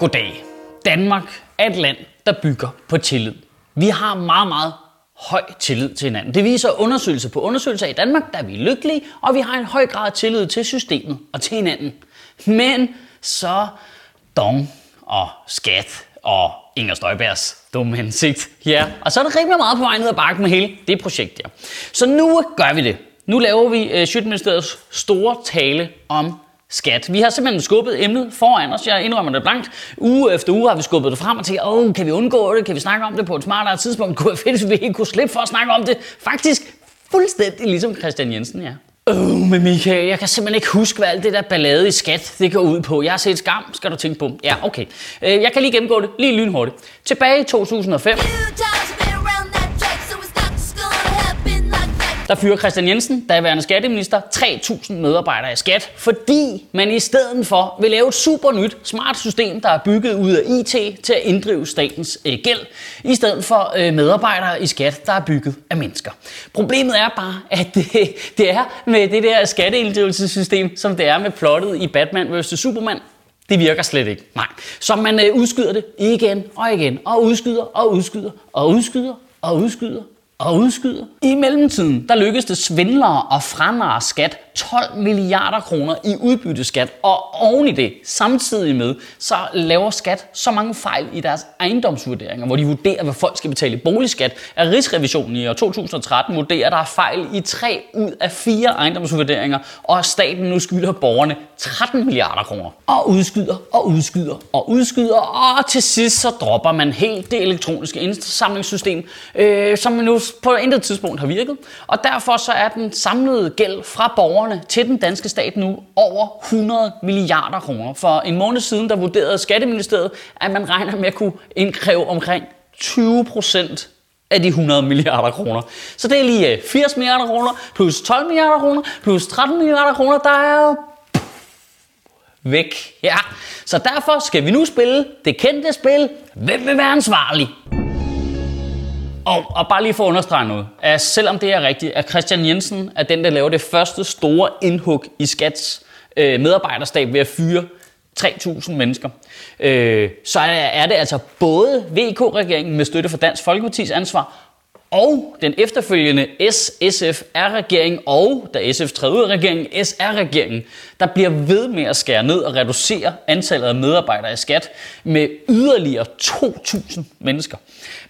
Goddag. Danmark er et land, der bygger på tillid. Vi har meget, meget høj tillid til hinanden. Det viser undersøgelse på undersøgelser i Danmark, der er vi lykkelige, og vi har en høj grad af tillid til systemet og til hinanden. Men så dong og skat og Inger Støjbergs dumme hensigt. Ja, og så er det rimelig meget på vej ned ad bakken med hele det projekt der. Så nu gør vi det. Nu laver vi øh, Sjøtministeriets store tale om skat. Vi har simpelthen skubbet emnet foran os. Jeg indrømmer det blankt. Uge efter uge har vi skubbet det frem og tænkt, åh, kan vi undgå det? Kan vi snakke om det på et smartere tidspunkt? Kunne jeg fedt, vi ikke kunne slippe for at snakke om det? Faktisk fuldstændig ligesom Christian Jensen, ja. Øh, men Michael, jeg kan simpelthen ikke huske, hvad alt det der ballade i skat, det går ud på. Jeg har set skam, skal du tænke på. Ja, okay. Øh, jeg kan lige gennemgå det, lige lynhurtigt. Tilbage i 2005, der fyrer Christian Jensen, daværende skatteminister, 3.000 medarbejdere i skat, fordi man i stedet for vil lave et super nyt smart system, der er bygget ud af IT til at inddrive statens øh, gæld, i stedet for øh, medarbejdere i skat, der er bygget af mennesker. Problemet er bare, at det, det er med det der skatteinddrivelsessystem, som det er med plottet i Batman vs. Superman, det virker slet ikke. Nej. Så man øh, udskyder det igen og igen, og udskyder og udskyder og udskyder og udskyder og udskyder. I mellemtiden, der lykkedes det svindlere at franare skat 12 milliarder kroner i udbytteskat, og oven i det, samtidig med, så laver skat så mange fejl i deres ejendomsvurderinger, hvor de vurderer, hvad folk skal betale i boligskat, at Rigsrevisionen i år 2013 vurderer, at der er fejl i 3 ud af 4 ejendomsvurderinger, og at staten nu skylder borgerne 13 milliarder kroner. Og udskyder, og udskyder, og udskyder, og til sidst så dropper man helt det elektroniske indsamlingssystem, øh, som nu på intet tidspunkt har virket, og derfor så er den samlede gæld fra borgerne til den danske stat nu over 100 milliarder kroner. For en måned siden, der vurderede Skatteministeriet, at man regner med at kunne indkræve omkring 20 procent af de 100 milliarder kroner. Så det er lige øh, 80 milliarder kroner, plus 12 milliarder kroner, plus 13 milliarder kroner, der er væk. Ja, så derfor skal vi nu spille det kendte spil, Hvem vil være ansvarlig? Og, og bare lige for at understrege noget, at selvom det er rigtigt, at Christian Jensen er den, der laver det første store indhug i Skats øh, medarbejderstab ved at fyre 3.000 mennesker, øh, så er, det altså både VK-regeringen med støtte for Dansk Folkepartis ansvar, og den efterfølgende S-SF-R-regering og, da SF træder ud af regeringen, SR-regeringen, der bliver ved med at skære ned og reducere antallet af medarbejdere i skat med yderligere 2.000 mennesker.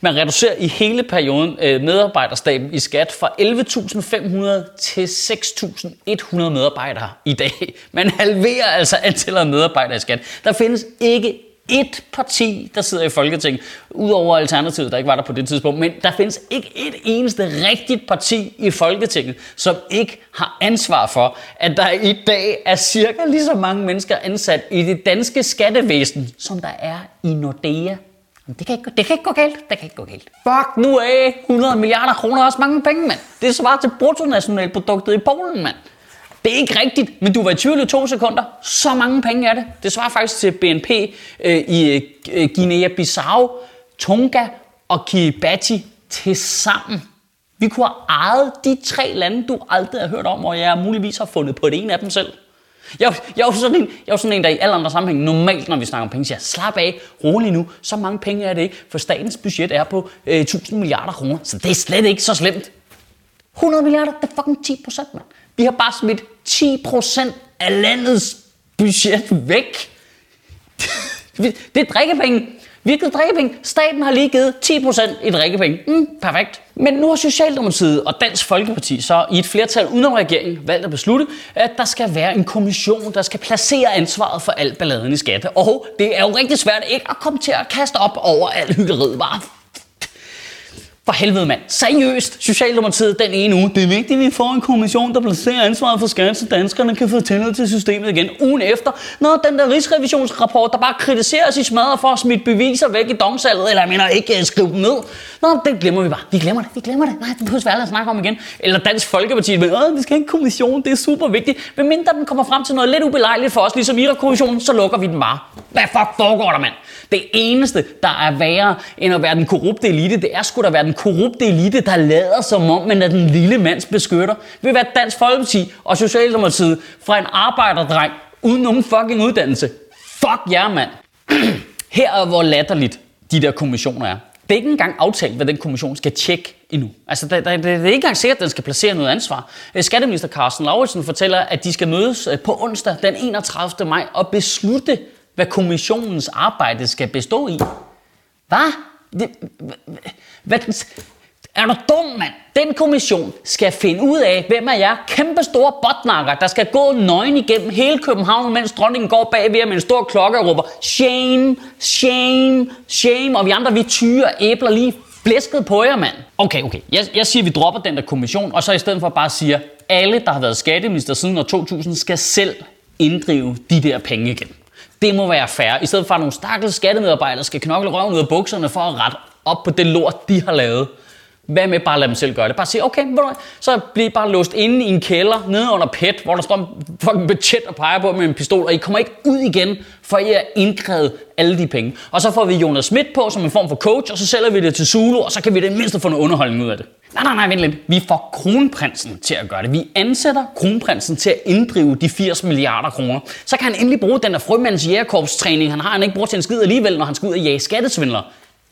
Man reducerer i hele perioden øh, medarbejderstaben i skat fra 11.500 til 6.100 medarbejdere i dag. Man halverer altså antallet af medarbejdere i skat. Der findes ikke et parti, der sidder i Folketinget, udover Alternativet, der ikke var der på det tidspunkt, men der findes ikke et eneste rigtigt parti i Folketinget, som ikke har ansvar for, at der i dag er cirka lige så mange mennesker ansat i det danske skattevæsen, som der er i Nordea. Det kan, ikke, det kan ikke gå galt. Det kan ikke gå galt. Fuck nu af. 100 milliarder kroner er også mange penge, mand. Det svarer til bruttonationalproduktet i Polen, mand. Det er ikke rigtigt, men du var i tvivl i to sekunder. Så mange penge er det. Det svarer faktisk til BNP øh, i øh, Guinea-Bissau, Tonga og Kiribati til sammen. Vi kunne have ejet de tre lande, du aldrig har hørt om, og jeg muligvis har fundet på det ene af dem selv. Jeg, jeg, er jo sådan en, jeg er sådan en, der i alle andre sammenhæng normalt, når vi snakker om penge, siger, slap af, rolig nu, så mange penge er det ikke, for statens budget er på øh, 1000 milliarder kroner, så det er slet ikke så slemt. 100 milliarder, det er fucking 10 procent, mand. Vi har bare smidt 10% af landets budget væk. det er drikkepenge. Virkelig drikkepenge. Staten har lige givet 10% i drikkepenge. Mm, perfekt. Men nu har Socialdemokratiet og Dansk Folkeparti så i et flertal udenom regeringen valgt at beslutte, at der skal være en kommission, der skal placere ansvaret for al balladen i skatte. Og det er jo rigtig svært ikke at komme til at kaste op over alt hyggeriet. Bare for helvede mand. Seriøst, Socialdemokratiet den ene uge. Det er vigtigt, at vi får en kommission, der placerer ansvaret for skat, så danskerne kan få tillid til systemet igen. Ugen efter, når den der rigsrevisionsrapport, der bare kritiserer os i smadret for at smide beviser væk i domsalget, eller jeg mener ikke øh, skrive dem ned. Nå, det glemmer vi bare. Vi glemmer det, vi glemmer det. Nej, det behøver vi aldrig at snakke om igen. Eller Dansk Folkeparti men, Åh, vi skal have en kommission, det er super vigtigt. Men mindre den kommer frem til noget lidt ubelejligt for os, ligesom Irak-kommissionen, så lukker vi den bare. Hvad fuck foregår der, mand? Det eneste, der er værre end at være den korrupte elite, det er sgu da være den korrupte elite, der lader som om, man er den lille mands beskytter. Ved være Dansk Folkeparti og Socialdemokratiet fra en arbejderdreng uden nogen fucking uddannelse. Fuck jer, mand. Her er hvor latterligt de der kommissioner er. Det er ikke engang aftalt, hvad den kommission skal tjekke endnu. Altså, det, det, det er ikke engang sikkert, at den skal placere noget ansvar. Øh, skatteminister Carsten Lauritsen fortæller, at de skal mødes øh, på onsdag den 31. maj og beslutte, hvad kommissionens arbejde skal bestå i. Hvad? Det, hvad, er du dum, mand? Den kommission skal finde ud af, hvem er jeg kæmpe store botnakker, der skal gå nøgen igennem hele København, mens dronningen går bagved med en stor klokke og råber shame, shame, shame, og vi andre vi tyrer æbler lige flæsket på jer, mand. Okay, okay. Jeg, jeg siger, vi dropper den der kommission, og så i stedet for bare siger, alle, der har været skatteminister siden år 2000, skal selv inddrive de der penge igen. Det må være fair, i stedet for at nogle stakkels skattemedarbejdere skal knokle røven ud af bukserne for at rette op på det lort, de har lavet. Hvad med bare at lade dem selv gøre det? Bare sige, okay, så bliver I bare låst inde i en kælder, nede under pet, hvor der står en fucking betjent og peger på med en pistol, og I kommer ikke ud igen, for I er indkrævet alle de penge. Og så får vi Jonas Schmidt på som en form for coach, og så sælger vi det til Zulu, og så kan vi det mindste få noget underholdning ud af det. Nej, nej, nej, vent lidt. Vi får kronprinsen til at gøre det. Vi ansætter kronprinsen til at inddrive de 80 milliarder kroner. Så kan han endelig bruge den der frømands jægerkorpstræning, han har, han ikke brugt til en skid alligevel, når han skal ud og jage skattesvindlere.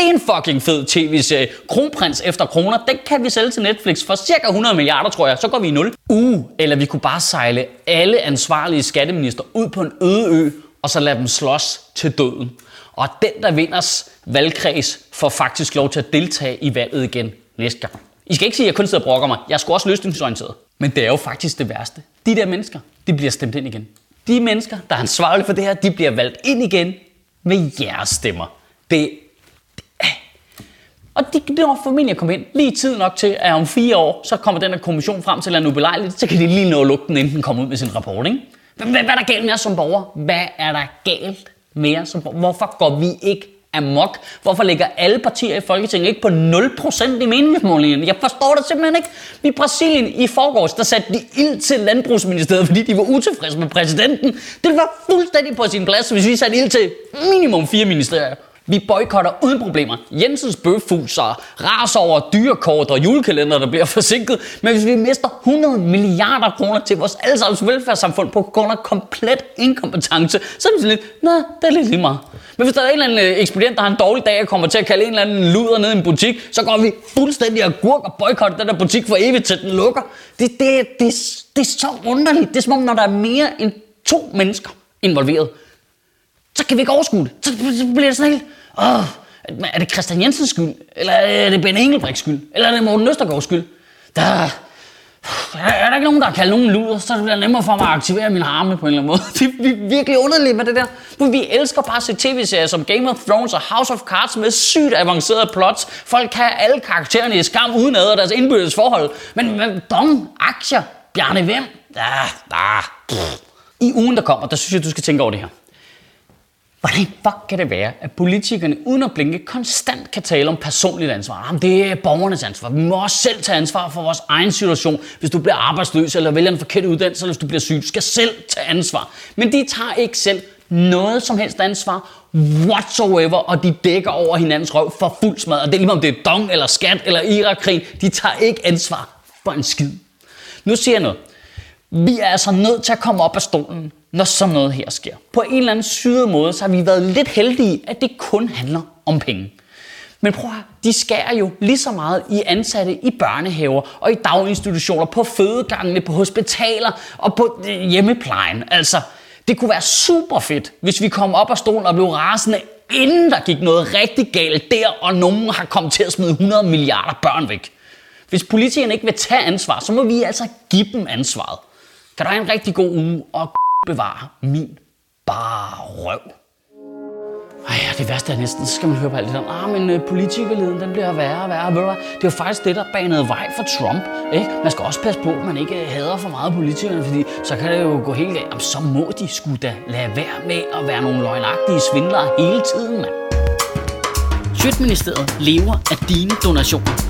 Det er en fucking fed tv-serie. Kronprins efter kroner, den kan vi sælge til Netflix for cirka 100 milliarder, tror jeg. Så går vi i nul. Uh, eller vi kunne bare sejle alle ansvarlige skatteminister ud på en øde ø, og så lade dem slås til døden. Og den, der vinder valgkreds, får faktisk lov til at deltage i valget igen næste gang. I skal ikke sige, at jeg kun sidder og brokker mig. Jeg skulle også løsningsorienteret. Men det er jo faktisk det værste. De der mennesker, de bliver stemt ind igen. De mennesker, der er ansvarlige for det her, de bliver valgt ind igen med jeres stemmer. Det og de, når familien formentlig at komme ind lige tid nok til, at om fire år, så kommer den her kommission frem til at ubelejligt, så kan de lige nå at lukke den, inden den kommer ud med sin rapport. Ikke? Hvad, hvad, hvad er der galt med os som borger? Hvad er der galt med os som borger? Hvorfor går vi ikke amok? Hvorfor ligger alle partier i Folketinget ikke på 0% i meningsmålingen? Jeg forstår det simpelthen ikke. I Brasilien i forgårs, der satte de ild til landbrugsministeriet, fordi de var utilfredse med præsidenten. Det var fuldstændig på sin plads, hvis vi satte ild til minimum fire ministerier. Vi boykotter uden problemer. Jensens bøffuser raser over dyrekort og julekalender, der bliver forsinket. Men hvis vi mister 100 milliarder kroner til vores allesammens velfærdssamfund på grund af komplet inkompetence, så er det sådan lidt, nej, det er lidt lige meget. Men hvis der er en eller anden øh, ekspedient, der har en dårlig dag og kommer til at kalde en eller anden luder ned i en butik, så går vi fuldstændig agurk og boykotter den der butik for evigt, til den lukker. Det, det, det, det er så underligt. Det er som om, når der er mere end to mennesker involveret, så kan vi ikke overskue det. Så bliver det sådan helt, åh, er det Christian Jensens skyld? Eller er det Ben Engelbrechts skyld? Eller er det Morten Østergaards skyld? Der, er der ikke nogen, der har kaldt nogen luder, så det bliver nemmere for mig at aktivere min arme på en eller anden måde. Det er virkelig underligt med det der. For vi elsker bare at se tv-serier som Game of Thrones og House of Cards med sygt avancerede plots. Folk kan alle karaktererne i skam uden ad og deres indbyrdes forhold. Men, men dong, aktier, Bjarne Hvem? Da, da, I ugen, der kommer, der synes jeg, du skal tænke over det her. Hvordan fuck kan det være, at politikerne uden at blinke konstant kan tale om personligt ansvar? Jamen, det er borgernes ansvar. Vi må også selv tage ansvar for vores egen situation. Hvis du bliver arbejdsløs eller vælger en forkert uddannelse, eller hvis du bliver syg, du skal selv tage ansvar. Men de tager ikke selv noget som helst ansvar whatsoever, og de dækker over hinandens røv for fuld smad. Og det er lige om det er dong eller skat eller Irak-krig. De tager ikke ansvar for en skid. Nu siger jeg noget. Vi er altså nødt til at komme op af stolen når sådan noget her sker. På en eller anden syret måde, så har vi været lidt heldige, at det kun handler om penge. Men prøv at de skærer jo lige så meget i ansatte i børnehaver og i daginstitutioner, på fødegangene, på hospitaler og på øh, hjemmeplejen. Altså, det kunne være super fedt, hvis vi kom op af stolen og blev rasende, inden der gik noget rigtig galt der, og nogen har kommet til at smide 100 milliarder børn væk. Hvis politikerne ikke vil tage ansvar, så må vi altså give dem ansvaret. Kan du have en rigtig god uge, og bevare min bare røv. Ej, det værste er næsten, så skal man høre på alt det der. Ah, men øh, politikerleden, den bliver værre og værre. Ved du Det er faktisk det, der banede vej for Trump. Ikke? Man skal også passe på, at man ikke øh, hader for meget politikerne, fordi så kan det jo gå helt galt. Jamen, så må de skulle da lade være med at være nogle løgnagtige svindlere hele tiden, mand. Sjøtministeriet lever af dine donationer.